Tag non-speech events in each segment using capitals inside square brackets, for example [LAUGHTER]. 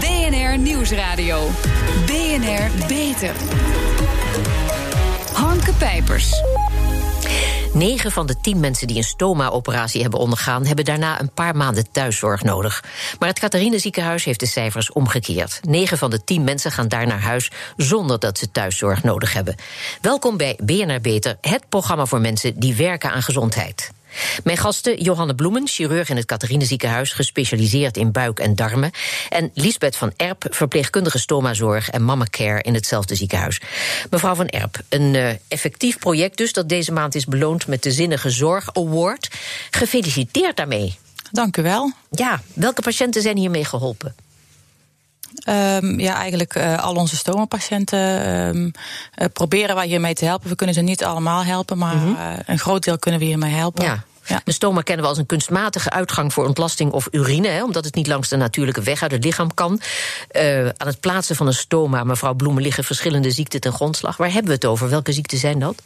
BNR Nieuwsradio. BNR Beter. Hanke Pijpers. 9 van de 10 mensen die een stoma-operatie hebben ondergaan, hebben daarna een paar maanden thuiszorg nodig. Maar het Catharine ziekenhuis heeft de cijfers omgekeerd. 9 van de 10 mensen gaan daar naar huis zonder dat ze thuiszorg nodig hebben. Welkom bij BNR Beter, het programma voor mensen die werken aan gezondheid. Mijn gasten Johanne Bloemen, chirurg in het Catharine ziekenhuis, gespecialiseerd in buik en darmen. En Liesbeth van Erp, verpleegkundige stomazorg en mama care in hetzelfde ziekenhuis. Mevrouw van Erp, een uh, effectief project dus dat deze maand is beloond met de Zinnige Zorg Award. Gefeliciteerd daarmee. Dank u wel. Ja, welke patiënten zijn hiermee geholpen? Um, ja, eigenlijk uh, al onze stomapatiënten um, uh, proberen wij hiermee te helpen. We kunnen ze niet allemaal helpen, maar mm -hmm. uh, een groot deel kunnen we hiermee helpen. Ja. Ja. De stoma kennen we als een kunstmatige uitgang voor ontlasting of urine, hè, omdat het niet langs de natuurlijke weg uit het lichaam kan. Uh, aan het plaatsen van een stoma, mevrouw Bloemen, liggen verschillende ziekten ten grondslag. Waar hebben we het over? Welke ziekten zijn dat?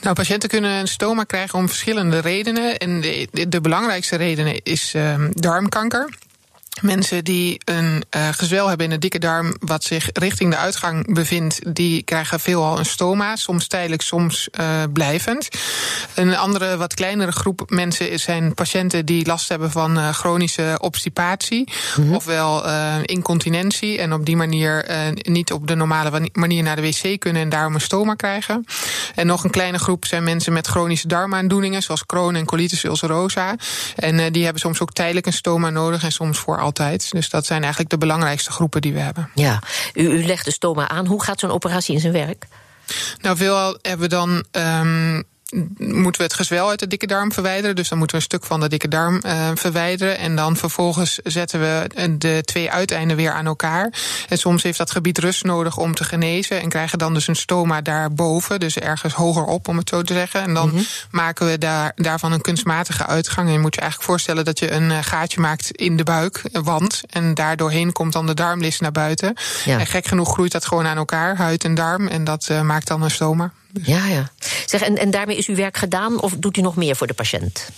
Nou, patiënten kunnen een stoma krijgen om verschillende redenen. En de, de, belangrijkste reden is uh, darmkanker. Mensen die een uh, gezwel hebben in de dikke darm, wat zich richting de uitgang bevindt, die krijgen veelal een stoma, soms tijdelijk, soms uh, blijvend. Een andere, wat kleinere groep mensen zijn patiënten die last hebben van uh, chronische obstipatie, mm -hmm. ofwel incontinentie, en op die manier niet op de normale manier naar de wc kunnen en daarom een stoma krijgen. En nog een kleine groep zijn mensen met chronische darmaandoeningen, zoals Crohn en colitis ulcerosa. En die hebben soms ook tijdelijk een stoma nodig en soms voor altijd. Dus dat zijn eigenlijk de belangrijkste groepen die we hebben. Ja, u, u legt de stoma aan. Hoe gaat zo'n operatie in zijn werk? Nou, veel hebben we dan. Um, moeten we het gezwel uit de dikke darm verwijderen. Dus dan moeten we een stuk van de dikke darm uh, verwijderen. En dan vervolgens zetten we de twee uiteinden weer aan elkaar. En soms heeft dat gebied rust nodig om te genezen. En krijgen dan dus een stoma daarboven. Dus ergens hoger op, om het zo te zeggen. En dan mm -hmm. maken we daar, daarvan een kunstmatige uitgang. En je moet je eigenlijk voorstellen dat je een gaatje maakt in de buikwand. En daardoorheen komt dan de darmlist naar buiten. Ja. En gek genoeg groeit dat gewoon aan elkaar, huid en darm. En dat uh, maakt dan een stoma. Ja, ja. Zeg, en, en daarmee is uw werk gedaan of doet u nog meer voor de patiënt?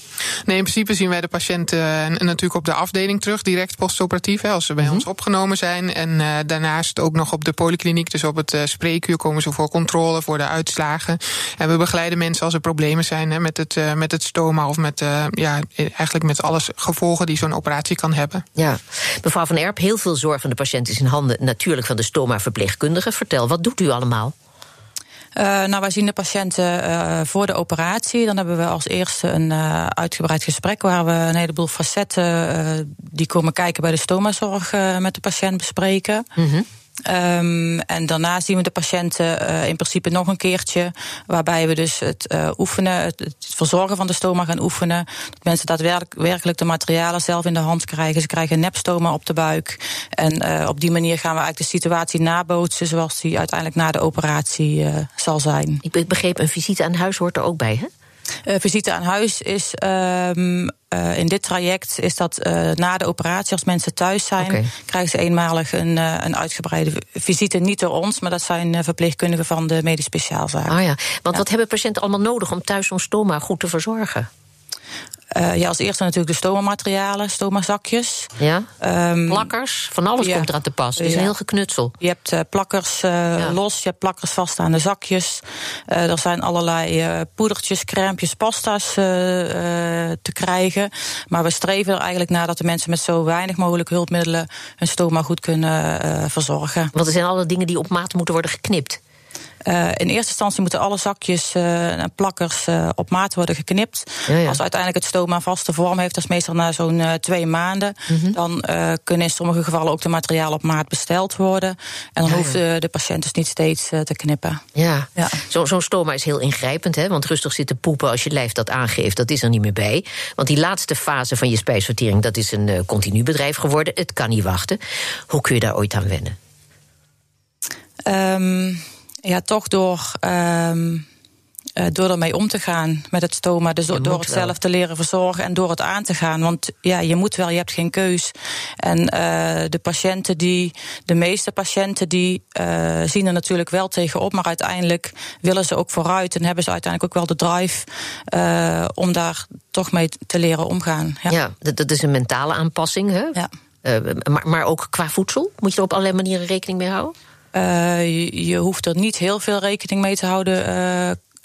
Nee, in principe zien wij de patiënt uh, natuurlijk op de afdeling terug, direct postoperatief, hè, als ze bij mm -hmm. ons opgenomen zijn. En uh, daarnaast ook nog op de polykliniek, dus op het uh, spreekuur komen ze voor controle, voor de uitslagen. En we begeleiden mensen als er problemen zijn hè, met, het, met het stoma of met, ja, eigenlijk met alles gevolgen die zo'n operatie kan hebben. Ja, mevrouw Van Erp, heel veel zorg van de patiënt is in handen natuurlijk van de stoma-verpleegkundige. Vertel, wat doet u allemaal? Uh, nou, wij zien de patiënten uh, voor de operatie. Dan hebben we als eerste een uh, uitgebreid gesprek waar we een heleboel facetten die komen kijken bij de stomazorg met de patiënt bespreken. -hmm. Um, en daarna zien we de patiënten uh, in principe nog een keertje, waarbij we dus het uh, oefenen, het, verzorgen van de stoma gaan oefenen. Dat mensen daadwerkelijk de materialen zelf in de hand krijgen. Ze krijgen nepstoma op de buik. En uh, op die manier gaan we eigenlijk de situatie nabootsen zoals die uiteindelijk na de operatie zal zijn. Ik begreep, een visite aan huis hoort er ook bij, hè? Uh, visite aan huis is um, uh, in dit traject is dat uh, na de operatie, als mensen thuis zijn, okay. krijgen ze eenmalig een, een uitgebreide visite. Niet door ons, maar dat zijn verpleegkundigen van de medisch speciaalzaak. Ah ja, want ja. wat hebben patiënten allemaal nodig om thuis zo'n stoma goed te verzorgen? Uh, ja, als eerste natuurlijk de stoma-materialen, stoma-zakjes. Ja, um, plakkers, van alles ja. komt eraan te pas. Het is ja. een heel geknutsel. Je hebt uh, plakkers uh, ja. los, je hebt plakkers vast aan de zakjes. er zijn allerlei poedertjes, crèmpjes, pasta's te krijgen. Maar we streven er eigenlijk naar dat de mensen met zo weinig mogelijk hulpmiddelen... hun stoma goed kunnen verzorgen. Want er zijn alle dingen die op maat moeten worden geknipt. Uh, in eerste instantie moeten alle zakjes uh, en plakkers uh, op maat worden geknipt. Ja, ja. Als uiteindelijk het stoma vaste vorm heeft, dat is meestal na zo'n twee maanden. Mm -hmm. Dan kunnen in sommige gevallen ook de materialen op maat besteld worden. En dan ja, hoeft de patiënt dus niet steeds te knippen. Ja, zo'n zo stoma is heel ingrijpend, hè? want rustig zitten poepen als je lijf dat aangeeft, dat is er niet meer bij. Want die laatste fase van je spijsvertering, dat is een continu bedrijf geworden. Het kan niet wachten. Hoe kun je daar ooit aan wennen? Um ja, toch door, um, door ermee om te gaan met het stoma. Dus door, door het wel. zelf te leren verzorgen en door het aan te gaan. Want ja, je moet wel, je hebt geen keus. En uh, de patiënten die, de meeste patiënten die uh, zien er natuurlijk wel tegenop. Maar uiteindelijk willen ze ook vooruit en hebben ze uiteindelijk ook wel de drive om daar toch mee te leren omgaan. Ja, dat, is een mentale aanpassing, hè? Ja. maar, maar ook qua voedsel? Moet je er op allerlei manieren rekening mee houden? Je, je, hoeft er niet heel veel rekening mee te houden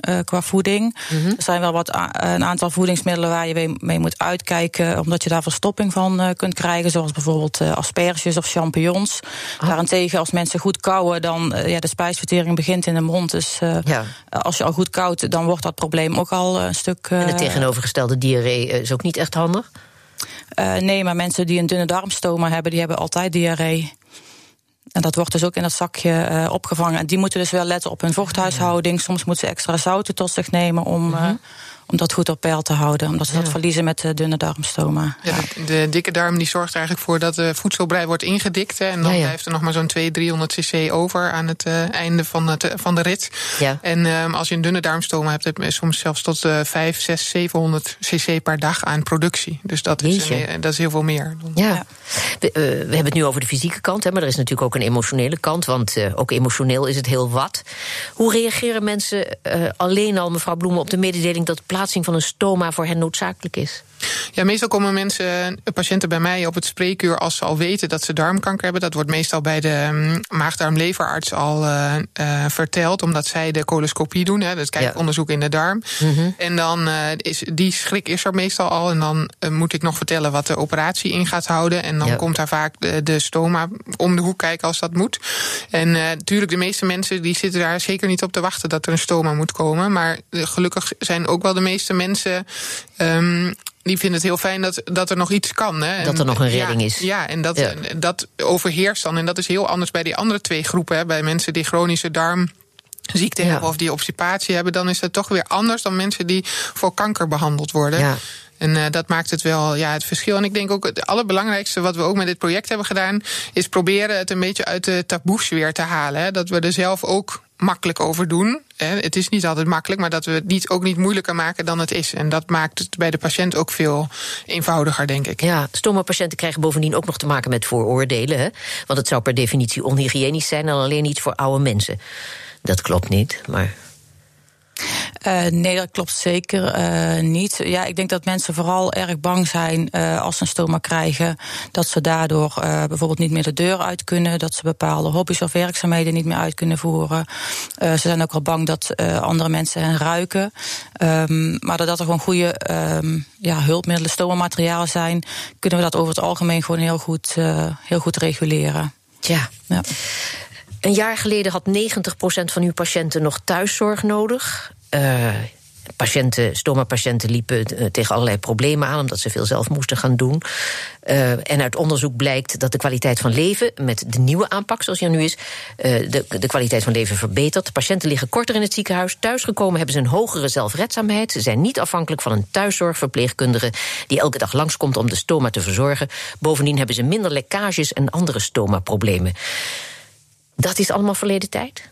uh, qua voeding. Mhm. Er zijn wel wat een aantal voedingsmiddelen waar je mee moet uitkijken, omdat je daar verstopping van uh, kunt krijgen, zoals bijvoorbeeld uh, asperges of champignons. Oh. Daarentegen, als mensen goed kouwen, dan ja, de spijsvertering begint in de mond. Dus ja. als je al goed koudt, dan wordt dat probleem ook al een stuk. en het tegenovergestelde diarree is ook niet echt handig? nee, maar mensen die een dunne darmstoma hebben, die hebben altijd diarree. En dat wordt dus ook in dat zakje uh, opgevangen. En die moeten dus wel letten op hun vochthuishouding. Soms moeten ze extra zouten tot zich nemen om, uh, om dat goed op peil te houden. Omdat ze dat verliezen met de dunne darmstoma. Ja, de, dikke darm die zorgt er eigenlijk voor dat de voedselbrei wordt ingedikt. en dan blijft er nog maar zo'n 200, 300 cc over aan het uh, einde van, het, van de rit. Ja. En um, als je een dunne darmstoma hebt, heb je soms zelfs tot uh, 5, 6, 700 cc per dag aan productie. Dus dat, is, een, dat is heel veel meer. Ja. We, uh, we, hebben het nu over de fysieke kant, hè, maar er is natuurlijk ook een emotionele kant. Want ook emotioneel is het heel wat. Hoe reageren mensen alleen al, mevrouw Bloemen, op de mededeling dat plaatsing van een stoma voor hen noodzakelijk is? Ja, meestal komen mensen, patiënten bij mij op het spreekuur als ze al weten dat ze darmkanker hebben. Dat wordt meestal bij de um, maagdarmleverarts al uh, uh, verteld, omdat zij de coloscopie doen, hè, dus kijkonderzoek ja. in de darm. Mm -hmm. En dan uh, is die schrik is er meestal al. En dan moet ik nog vertellen wat de operatie in gaat houden. En dan ja. komt daar vaak de, de, stoma om de hoek kijken als dat moet. En natuurlijk, de meeste mensen die zitten daar zeker niet op te wachten dat er een stoma moet komen. Maar gelukkig zijn ook wel de meeste mensen. Um, die vinden het heel fijn dat, dat er nog iets kan. Hè. Dat er nog een redding ja, is. Ja, en dat, dat overheerst dan. En dat is heel anders bij die andere twee groepen. Hè. Bij mensen die chronische darmziekte ja. hebben of die obstipatie hebben, dan is dat toch weer anders dan mensen die voor kanker behandeld worden. Ja. En uh, dat maakt het wel ja, het verschil. En ik denk ook het allerbelangrijkste wat we ook met dit project hebben gedaan, is proberen het een beetje uit de taboes weer te halen. Hè. Dat we er zelf ook makkelijk over doen. Het is niet altijd makkelijk, maar dat we het niet, ook niet moeilijker maken dan het is. En dat maakt het bij de patiënt ook veel eenvoudiger, denk ik. Ja, stoma-patiënten krijgen bovendien ook nog te maken met vooroordelen. Hè? Want het zou per definitie onhygiënisch zijn en alleen niet voor oude mensen. Dat klopt niet, maar uh, nee, dat klopt zeker uh, niet. Ja, ik denk dat mensen vooral erg bang zijn uh, als ze een stoma krijgen, dat ze daardoor bijvoorbeeld niet meer de deur uit kunnen, dat ze bepaalde hobby's of werkzaamheden niet meer uit kunnen voeren. ze zijn ook al bang dat andere mensen hen ruiken. Um, maar doordat er gewoon goede um, ja, hulpmiddelen, stomamaterialen zijn, kunnen we dat over het algemeen gewoon heel goed, heel goed reguleren. Ja. ja. Een jaar geleden had 90% van uw patiënten nog thuiszorg nodig. Uh, patiënten, stoma-patiënten liepen uh, tegen allerlei problemen aan, omdat ze veel zelf moesten gaan doen. Uh, en uit onderzoek blijkt dat de kwaliteit van leven, met de nieuwe aanpak zoals die er nu is, de, de kwaliteit van leven verbetert. Patiënten liggen korter in het ziekenhuis. Thuisgekomen hebben ze een hogere zelfredzaamheid. Ze zijn niet afhankelijk van een thuiszorgverpleegkundige die elke dag langskomt om de stoma te verzorgen. Bovendien hebben ze minder lekkages en andere stoma-problemen. Dat is allemaal verleden tijd?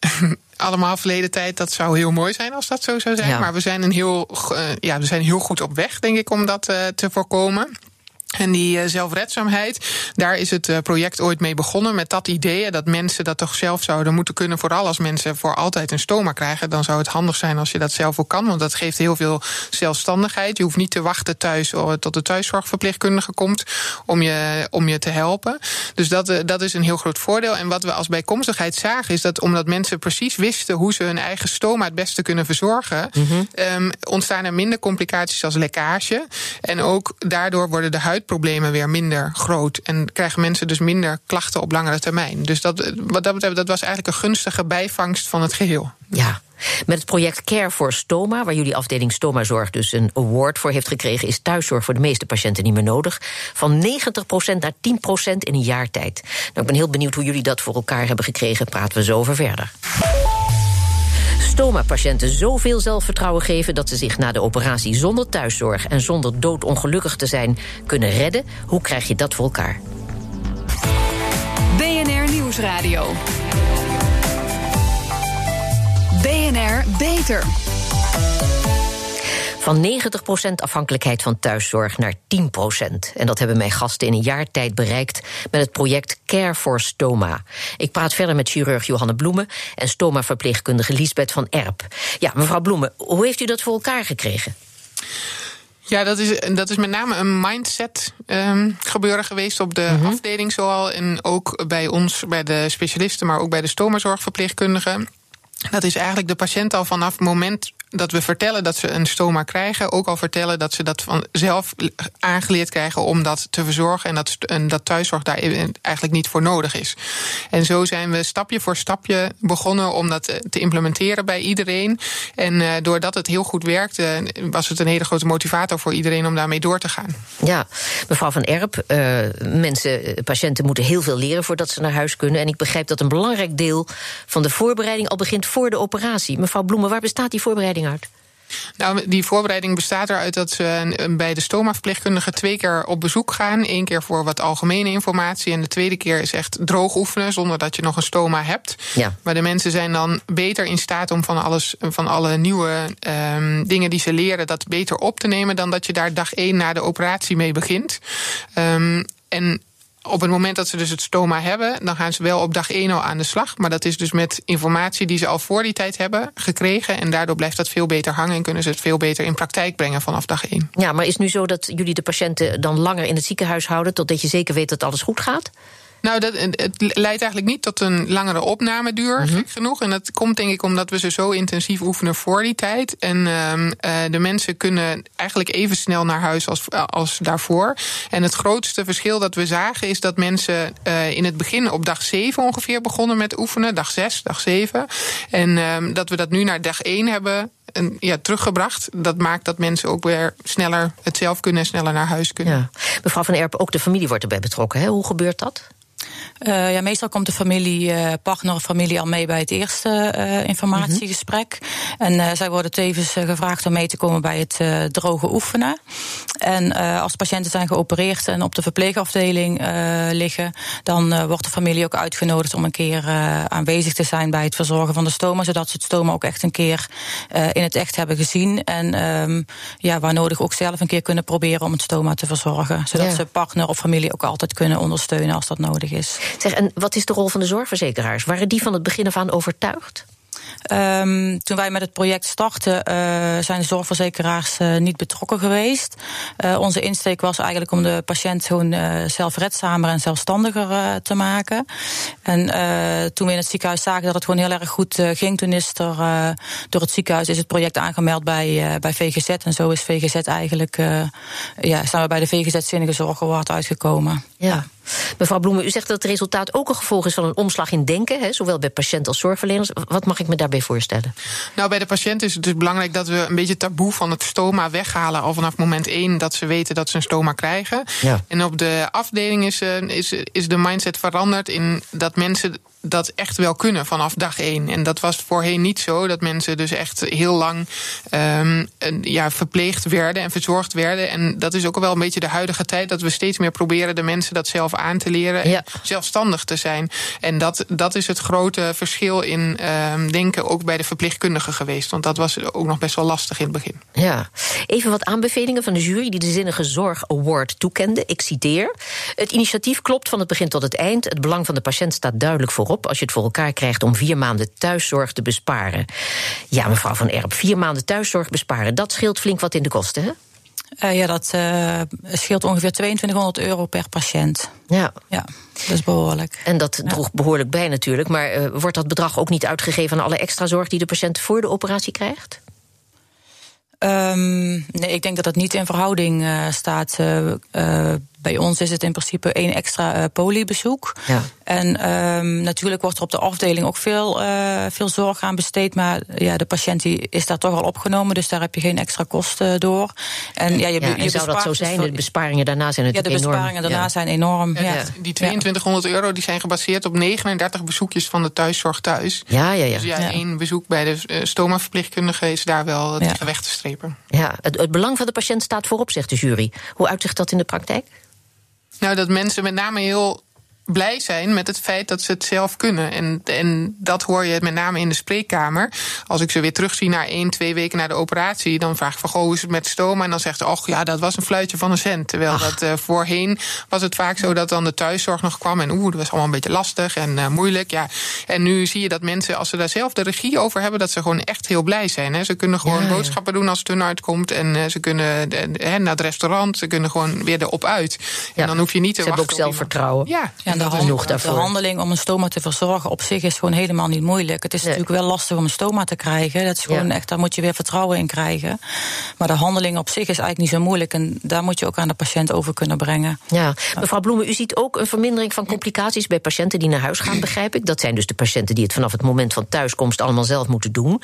[LAUGHS] allemaal verleden tijd, dat zou heel mooi zijn als dat zo zou zijn. Ja. Maar we zijn, een heel, uh, ja, we zijn heel goed op weg, denk ik, om dat uh, te voorkomen. En die uh, zelfredzaamheid, daar is het uh, project ooit mee begonnen met dat idee dat mensen dat toch zelf zouden moeten kunnen. Vooral als mensen voor altijd een stoma krijgen, dan zou het handig zijn als je dat zelf ook kan. Want dat geeft heel veel zelfstandigheid. Je hoeft niet te wachten thuis uh, tot de thuiszorgverpleegkundige komt om je, om je te helpen. Dus dat, dat is een heel groot voordeel. En wat we als bijkomstigheid zagen, is dat omdat mensen precies wisten hoe ze hun eigen stoma het beste kunnen verzorgen, mm -hmm. um, ontstaan er minder complicaties als lekkage. En ook daardoor worden de huid problemen weer minder groot. En krijgen mensen dus minder klachten op langere termijn. Dus dat, wat dat betreft, dat was eigenlijk een gunstige bijvangst van het geheel. Ja. Met het project Care for Stoma, waar jullie afdeling Stomazorg dus een award voor heeft gekregen, is thuiszorg voor de meeste patiënten niet meer nodig. Van 90% naar 10% in een jaar tijd. Nou, ik ben heel benieuwd hoe jullie dat voor elkaar hebben gekregen. Praten we zo over verder stoma-patiënten zoveel zelfvertrouwen geven dat ze zich na de operatie zonder thuiszorg en zonder doodongelukkig te zijn kunnen redden? Hoe krijg je dat voor elkaar? BNR Nieuwsradio. BNR Beter. Van 90% afhankelijkheid van thuiszorg naar 10%. En dat hebben mijn gasten in een jaar tijd bereikt met het project Care for Stoma. Ik praat verder met chirurg Johanne Bloemen en stoma-verpleegkundige Lisbeth van Erp. Ja, mevrouw Bloemen, hoe heeft u dat voor elkaar gekregen? Ja, dat is, dat is met name een mindset um, gebeuren geweest op de mm -hmm. afdeling, zoal en ook bij ons, bij de specialisten, maar ook bij de stomazorgverpleegkundigen. Dat is eigenlijk de patiënt al vanaf het moment dat we vertellen dat ze een stoma krijgen, ook al vertellen dat ze dat vanzelf aangeleerd krijgen om dat te verzorgen en dat, dat thuiszorg daar eigenlijk niet voor nodig is. En zo zijn we stapje voor stapje begonnen om dat te implementeren bij iedereen. En uh, doordat het heel goed werkte, was het een hele grote motivator voor iedereen om daarmee door te gaan. Ja, mevrouw Van Erp, uh, mensen, patiënten moeten heel veel leren voordat ze naar huis kunnen. En ik begrijp dat een belangrijk deel van de voorbereiding al begint voor de operatie. Mevrouw Bloemen, waar bestaat die voorbereiding uit? Nou, die voorbereiding bestaat eruit dat ze bij de stoma-verpleegkundige twee keer op bezoek gaan. Eén keer voor wat algemene informatie. En de tweede keer is echt droog oefenen zonder dat je nog een stoma hebt. Ja. Maar de mensen zijn dan beter in staat om van, alles, van alle nieuwe um, dingen die ze leren, dat beter op te nemen dan dat je daar dag één na de operatie mee begint. Um, en op het moment dat ze dus het stoma hebben, dan gaan ze wel op dag 1 al aan de slag. Maar dat is dus met informatie die ze al voor die tijd hebben gekregen. En daardoor blijft dat veel beter hangen en kunnen ze het veel beter in praktijk brengen vanaf dag 1. Ja, maar is het nu zo dat jullie de patiënten dan langer in het ziekenhuis houden totdat je zeker weet dat alles goed gaat? Nou, dat, het leidt eigenlijk niet tot een langere opnameduur, mm -hmm. genoeg. En dat komt denk ik omdat we ze zo intensief oefenen voor die tijd. En uh, de mensen kunnen eigenlijk even snel naar huis als, als daarvoor. En het grootste verschil dat we zagen is dat mensen uh, in het begin op dag 7 ongeveer begonnen met oefenen. Dag 6, dag 7. En uh, dat we dat nu naar dag 1 hebben en, ja, teruggebracht. Dat maakt dat mensen ook weer sneller het zelf kunnen en sneller naar huis kunnen. Ja. Mevrouw Van Erpen, ook de familie wordt erbij betrokken. Hè? Hoe gebeurt dat? Uh, ja, meestal komt de familie, uh, partner of familie al mee bij het eerste uh, informatiegesprek. Mm -hmm. En zij worden tevens gevraagd om mee te komen bij het droge oefenen. En als patiënten zijn geopereerd en op de verpleegafdeling liggen, dan wordt de familie ook uitgenodigd om een keer aanwezig te zijn bij het verzorgen van de stoma, zodat ze het stoma ook echt een keer in het echt hebben gezien. En um, ja, waar nodig ook zelf een keer kunnen proberen om het stoma te verzorgen. Zodat ja. ze partner of familie ook altijd kunnen ondersteunen als dat nodig is. Zeg, en wat is de rol van de zorgverzekeraars? Waren die van het begin af aan overtuigd? Um, toen wij met het project startten, uh, zijn de zorgverzekeraars uh, niet betrokken geweest. Uh, onze insteek was eigenlijk om de patiënt gewoon zelfredzamer en zelfstandiger te maken. En toen we in het ziekenhuis zagen dat het gewoon heel erg goed ging, toen is er door het ziekenhuis is het project aangemeld bij, bij VGZ. En zo is VGZ eigenlijk, ja, zijn we bij de VGZ Zinnige Zorg Award uitgekomen. Ja. Mevrouw Bloemen, u zegt dat het resultaat ook een gevolg is van een omslag in denken, hè, zowel bij patiënt als zorgverleners. Wat mag ik me daarbij voorstellen? Nou, bij de patiënt is het dus belangrijk dat we een beetje het taboe van het stoma weghalen al vanaf moment één dat ze weten dat ze een stoma krijgen. Ja. En op de afdeling is, eh, is, is de mindset veranderd in dat mensen dat echt wel kunnen vanaf dag één. En dat was voorheen niet zo. Dat mensen dus echt heel lang um, ja, verpleegd werden en verzorgd werden. En dat is ook wel een beetje de huidige tijd. Dat we steeds meer proberen de mensen dat zelf aan te leren. En zelfstandig te zijn. En dat, dat is het grote verschil in um, denken ook bij de verpleegkundigen geweest. Want dat was ook nog best wel lastig in het begin. Ja, even wat aanbevelingen van de jury die de Zinnige Zorg Award toekende. Ik citeer. Het initiatief klopt van het begin tot het eind. Het belang van de patiënt staat duidelijk voor op als je het voor elkaar krijgt om vier maanden thuiszorg te besparen. Ja, mevrouw Van Erp, vier maanden thuiszorg besparen, dat scheelt flink wat in de kosten, hè? Uh, ja, dat uh, scheelt ongeveer 2200 euro per patiënt. Ja. ja, dat is behoorlijk. En dat droeg behoorlijk bij natuurlijk. Maar uh, wordt dat bedrag ook niet uitgegeven aan alle extra zorg die de patiënt voor de operatie krijgt? Um, nee, ik denk dat dat niet in verhouding staat bij ons is het in principe één extra uh, polybezoek. Ja. En um, natuurlijk wordt er op de afdeling ook veel, uh, veel zorg aan besteed. Maar ja, de patiënt die is daar toch al opgenomen. Dus daar heb je geen extra kosten door. En, ja, je, ja, en je zou dat zo zijn? De besparingen daarna zijn natuurlijk enorm. Ja, de besparingen daarna zijn enorm. Ja. Die 2200 euro die zijn gebaseerd op 39 bezoekjes van de thuiszorg thuis. Ja, ja, ja. Dus ja, één bezoek bij de stoma-verpleegkundige is daar wel tegen weg te strepen. Ja, het, het belang van de patiënt staat voorop, zegt de jury. Hoe uitzicht dat in de praktijk? Nou, dat mensen met name heel blij zijn met het feit dat ze het zelf kunnen. En, en dat hoor je met name in de spreekkamer. Als ik ze weer terugzie naar één, twee weken na de operatie, dan vraag ik van goh, hoe is het met stoma? En dan zegt ze, och ja, dat was een fluitje van een cent. Terwijl dat uh, voorheen was het vaak zo dat dan de thuiszorg nog kwam. En oeh, dat was allemaal een beetje lastig en uh, moeilijk. Ja. En nu zie je dat mensen, als ze daar zelf de regie over hebben, dat ze gewoon echt heel blij zijn. Hè. Ze kunnen gewoon ja, boodschappen doen als het hun uitkomt. En uh, ze kunnen naar het restaurant, ze kunnen gewoon weer erop uit. En dan hoef je niet te ze wachten. Hebben ook zelfvertrouwen. Ja, ja de, hand, de handeling om een stoma te verzorgen op zich is gewoon helemaal niet moeilijk. Het is nee. natuurlijk wel lastig om een stoma te krijgen. Dat is gewoon ja. echt, daar moet je weer vertrouwen in krijgen. Maar de handeling op zich is eigenlijk niet zo moeilijk. En daar moet je ook aan de patiënt over kunnen brengen. Ja, mevrouw Bloemen, u ziet ook een vermindering van complicaties bij patiënten die naar huis gaan, begrijp ik. Dat zijn dus de patiënten die het vanaf het moment van thuiskomst allemaal zelf moeten doen.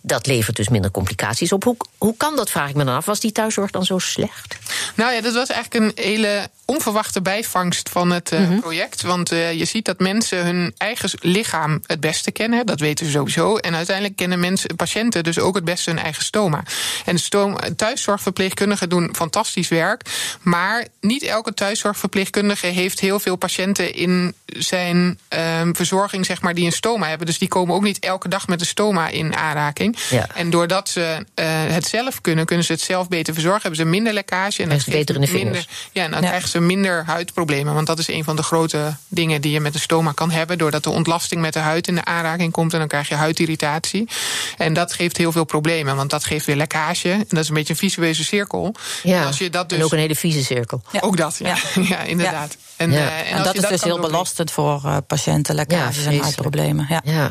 Dat levert dus minder complicaties op. Hoe, hoe kan dat, vraag ik me dan af? Was die thuiszorg dan zo slecht? Nou ja, dat was eigenlijk een hele onverwachte bijvangst van het uh, mm -hmm. project. Want uh, je ziet dat mensen hun eigen lichaam het beste kennen. Dat weten ze sowieso. En uiteindelijk kennen mensen, patiënten dus ook het beste hun eigen stoma. En stoma, thuiszorgverpleegkundigen doen fantastisch werk. Maar niet elke thuiszorgverpleegkundige heeft heel veel patiënten in zijn um, verzorging, zeg maar, die een stoma hebben. Dus die komen ook niet elke dag met een stoma in aanraking. Ja. En doordat ze uh, het zelf kunnen, kunnen ze het zelf beter verzorgen. Hebben ze minder lekkage. En dat beter in de minder, ja, en dan ja. krijgen ze minder huidproblemen. Want dat is een van de grote dingen die je met een stoma kan hebben. Doordat de ontlasting met de huid in de aanraking komt. En dan krijg je huidirritatie. En dat geeft heel veel problemen. Want dat geeft weer lekkage. En dat is een beetje een visueuze cirkel. Ja, en, als je dat dus... en ook een hele vieze cirkel. Ja. Ook dat, ja, ja. [LAUGHS] ja inderdaad. En, ja. Uh, en, en dat is dat dus heel belastend voor uh, patiënten, lekkages en huidproblemen. Ja. ja.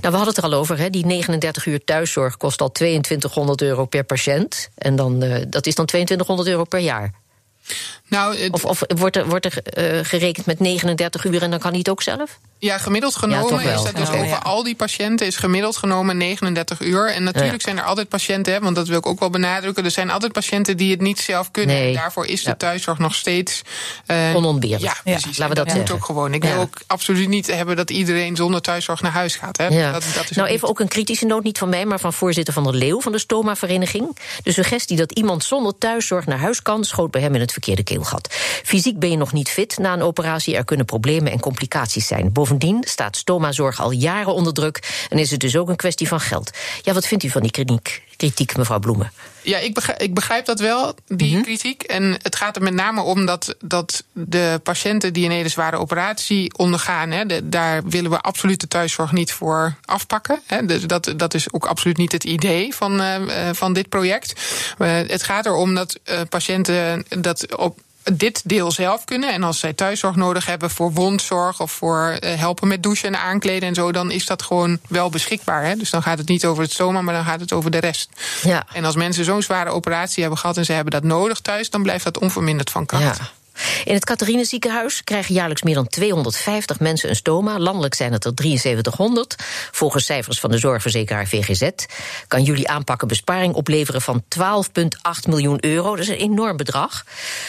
Nou, we hadden het er al over, hè. die 39 uur thuiszorg kost al 2200 euro per patiënt. En dan, uh, dat is dan 2200 euro per jaar. Nou, het... Of, wordt er, wordt er uh, gerekend met 39 uur en dan kan hij het ook zelf? Ja, gemiddeld genomen ja, is dat dus ja, over ja. al die patiënten is gemiddeld genomen 39 uur. En natuurlijk zijn er altijd patiënten, hè, want dat wil ik ook wel benadrukken. Er zijn altijd patiënten die het niet zelf kunnen. Nee. En daarvoor is de thuiszorg nog steeds. Uh, Onontbeerlijk. Ja, precies. Laten we En dat moet ook gewoon. Ik wil ook absoluut niet hebben dat iedereen zonder thuiszorg naar huis gaat. Hè. Dat, dat is nou, even ook een kritische noot, niet van mij, maar van voorzitter van der Leeuw van de Stoma-vereniging. De suggestie dat iemand zonder thuiszorg naar huis kan, schoot bij hem in het verkeerde keelgat. Fysiek ben je nog niet fit na een operatie, er kunnen problemen en complicaties zijn. Bovendien staat stomazorg al jaren onder druk en is het dus ook een kwestie van geld. Ja, wat vindt u van die kritiek, kritiek mevrouw Bloemen? Ja, ik begrijp, ik begrijp dat wel, die Mhm. kritiek. En het gaat er met name om dat, dat de patiënten die een hele zware operatie ondergaan, hè, de- daar willen we absoluut de thuiszorg niet voor afpakken. Hè. Dus dat, dat is ook absoluut niet het idee van, eh, eh, van dit project. Eh, het gaat erom dat patiënten dat op dit deel zelf kunnen. En als zij thuiszorg nodig hebben voor wondzorg of voor eh, helpen met douchen en aankleden en zo, dan is dat gewoon wel beschikbaar. Hè? Dus dan gaat het niet over het stoma, maar dan gaat het over de rest. Ja. En als mensen zo'n zware operatie hebben gehad en ze hebben dat nodig thuis, dan blijft dat onverminderd van kracht. Ja. In het Catharine ziekenhuis krijgen jaarlijks meer dan 250 mensen een stoma. Landelijk zijn het er 7300. Volgens cijfers van de zorgverzekeraar VGZ kan jullie aanpakken besparing opleveren van 12,8 miljoen euro. Dat is een enorm bedrag.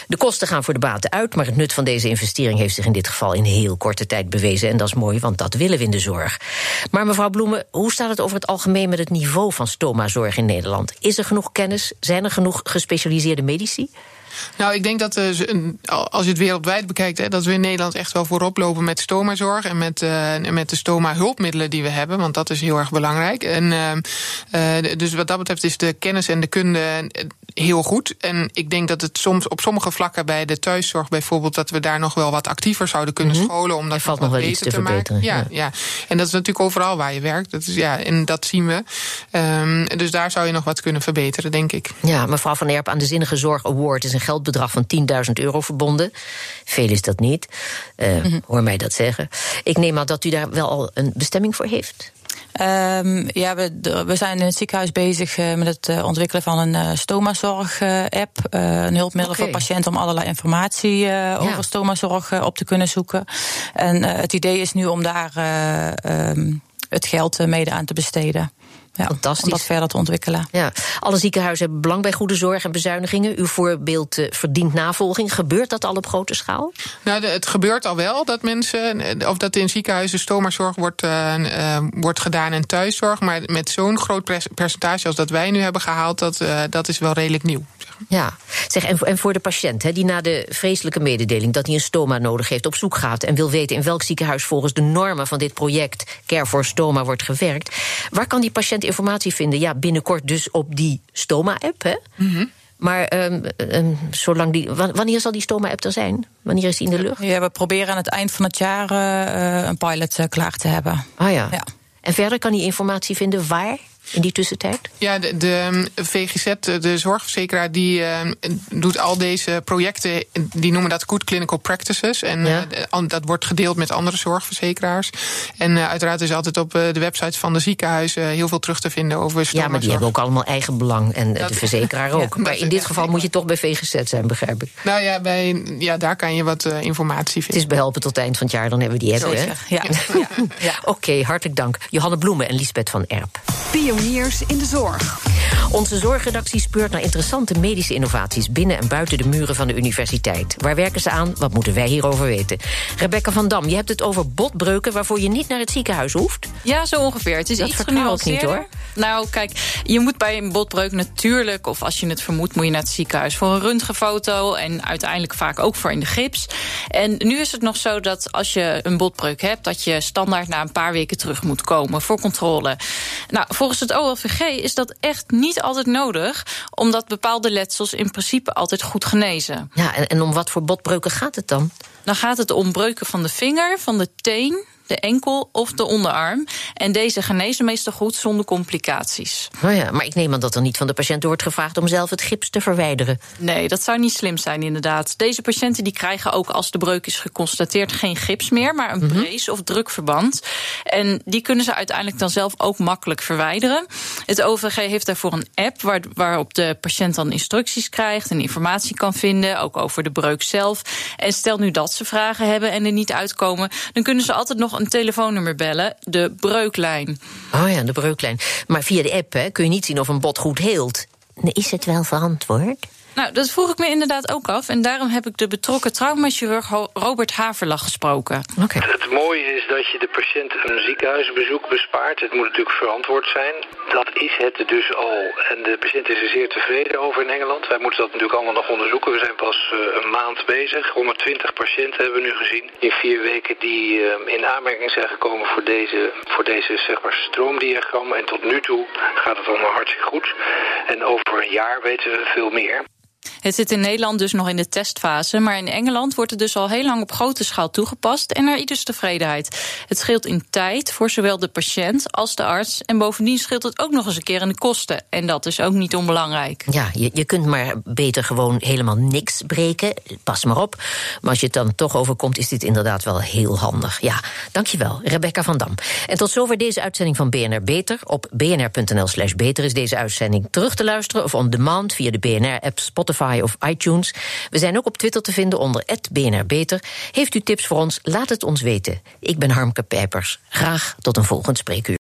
De kosten gaan voor de baten uit, maar het nut van deze investering heeft zich in dit geval in heel korte tijd bewezen. En dat is mooi, want dat willen we in de zorg. Maar mevrouw Bloemen, hoe staat het over het algemeen met het niveau van stomazorg in Nederland? Is er genoeg kennis? Zijn er genoeg gespecialiseerde medici? Nou, ik denk dat eh, als je het wereldwijd bekijkt, hè, dat we in Nederland echt wel voorop lopen met stomazorg en met, eh, met de stoma-hulpmiddelen die we hebben, want dat is heel erg belangrijk. En, eh, dus wat dat betreft is de kennis en de kunde heel goed. En ik denk dat het soms op sommige vlakken bij de thuiszorg bijvoorbeeld, dat we daar nog wel wat actiever zouden kunnen scholen om dat valt wat nog wel beter iets te maken. verbeteren, Ja, ja, en dat is natuurlijk overal waar je werkt. Dat is, ja, en dat zien we. Ehm, dus daar zou je nog wat kunnen verbeteren, denk ik. Ja, mevrouw Van Erp, aan de Zinnige Zorg Award is een geldbedrag van 10.000 euro verbonden. Veel is dat niet. Eh, Hoor mij dat zeggen. Ik neem aan dat u daar wel al een bestemming voor heeft. Um, ja, we, we zijn in het ziekenhuis bezig uh, met het uh, ontwikkelen van een uh, stomazorg-app. een hulpmiddel voor patiënten om allerlei informatie over stomazorg op te kunnen zoeken. En het idee is nu om daar um, het geld mede aan te besteden. Ja, Fantastisch. om dat verder te ontwikkelen. Ja. Alle ziekenhuizen hebben belang bij goede zorg en bezuinigingen. Uw voorbeeld uh, verdient navolging. Gebeurt dat al op grote schaal? Nou, de, het gebeurt al wel dat mensen, eh, of dat in ziekenhuizen stomazorg wordt, uh, uh, wordt gedaan en thuiszorg. Maar met zo'n groot percentage als dat wij nu hebben gehaald, dat, dat is wel redelijk nieuw. Ja, zeg, en, en voor de patiënt hè, die na de vreselijke mededeling dat hij een stoma nodig heeft op zoek gaat en wil weten in welk ziekenhuis volgens de normen van dit project Care for Stoma wordt gewerkt, waar kan die patiënt informatie vinden? Ja, binnenkort dus op die stoma-app. Hè? Mm -hmm. Maar um, um, zolang die, wanneer zal die stoma-app er zijn? Wanneer is die in de lucht? Ja, we proberen aan het eind van het jaar uh, een pilot uh, klaar te hebben. Ah ja. ja. En verder kan die informatie vinden waar? In die tussentijd? Ja, de, de VGZ, de zorgverzekeraar, die uh, doet al deze projecten, die noemen dat Good Clinical Practices. En ja. uh, dat wordt gedeeld met andere zorgverzekeraars. En uh, uiteraard is altijd op de websites van de ziekenhuizen heel veel terug te vinden over Ja, maar die hebben ook allemaal eigen belang. En dat, de verzekeraar [LAUGHS] ook. Ja, maar in dit geval moet je toch bij VGZ zijn, begrijp ik. Nou ja, bij, ja daar kan je wat informatie vinden. Het is behelpen tot het eind van het jaar, dan hebben we die app, hè? Ja. [LAUGHS] ja. ja. Oké, okay, hartelijk dank. Johanne Bloemen en Lisbeth van Erp. Pioniers in de zorg. Onze zorgredactie speurt naar interessante medische innovaties binnen en buiten de muren van de universiteit. Waar werken ze aan? Wat moeten wij hierover weten? Rebecca van Dam, je hebt het over botbreuken waarvoor je niet naar het ziekenhuis hoeft. Ja, zo ongeveer. Het is dat iets genuanceerd niet hoor. Nou, kijk, je moet bij een botbreuk natuurlijk, of als je het vermoedt, moet je naar het ziekenhuis voor een röntgenfoto en uiteindelijk vaak ook voor in de gips. En nu is het nog zo dat als je een botbreuk hebt, dat je standaard na een paar weken terug moet komen voor controle. Nou, volgens het OLVG is dat echt niet altijd nodig, omdat bepaalde letsels in principe altijd goed genezen. Ja, en, en om wat voor botbreuken gaat het dan? Dan gaat het om breuken van de vinger, van de teen, de enkel of de onderarm. En deze genezen meestal goed zonder complicaties. Oh ja, maar ik neem aan dat er niet van de patiënt wordt gevraagd om zelf het gips te verwijderen. Nee, dat zou niet slim zijn, inderdaad. Deze patiënten die krijgen ook als de breuk is geconstateerd geen gips meer, maar een mm -hmm. brace of drukverband. En die kunnen ze uiteindelijk dan zelf ook makkelijk verwijderen. Het OVG heeft daarvoor een app waar, waarop de patiënt dan instructies krijgt en informatie kan vinden, ook over de breuk zelf. En stel nu dat ze vragen hebben en er niet uitkomen, dan kunnen ze altijd nog een telefoonnummer bellen, de breuklijn. Oh ja, de breuklijn. Maar via de app hè, kun je niet zien of een bot goed heelt. Is het wel verantwoord? Nou, dat vroeg ik me inderdaad ook af. En daarom heb ik de betrokken traumachirurg Robert Haverlag gesproken. Okay. Het mooie is dat je de patiënt een ziekenhuisbezoek bespaart. Het moet natuurlijk verantwoord zijn. Dat is het dus al. En de patiënt is er zeer tevreden over in Engeland. Wij moeten dat natuurlijk allemaal nog onderzoeken. We zijn pas uh, een maand bezig. 120 patiënten hebben we nu gezien in vier weken die uh, in aanmerking zijn gekomen voor deze, voor deze zeg maar, stroomdiagram. En tot nu toe gaat het allemaal hartstikke goed. En over een jaar weten we veel meer. Het zit in Nederland dus nog in de testfase, maar in Engeland wordt het dus al heel lang op grote schaal toegepast en er ieders tevredenheid. Het scheelt in tijd voor zowel de patiënt als de arts en bovendien scheelt het ook nog eens een keer in de kosten en dat is ook niet onbelangrijk. Ja, je, je kunt maar beter gewoon helemaal niks breken, pas maar op. Maar als je het dan toch overkomt, is dit inderdaad wel heel handig. Ja, dankjewel, Rebecca van Dam. En tot zover deze uitzending van BNR Beter. Op bnr.nl slash beter is deze uitzending terug te luisteren of on demand via de BNR-app Of iTunes. We zijn ook op Twitter te vinden onder @bnrbeter. Heeft u tips voor ons? Laat het ons weten. Ik ben Harmke Pijpers. Graag tot een volgend spreekuur.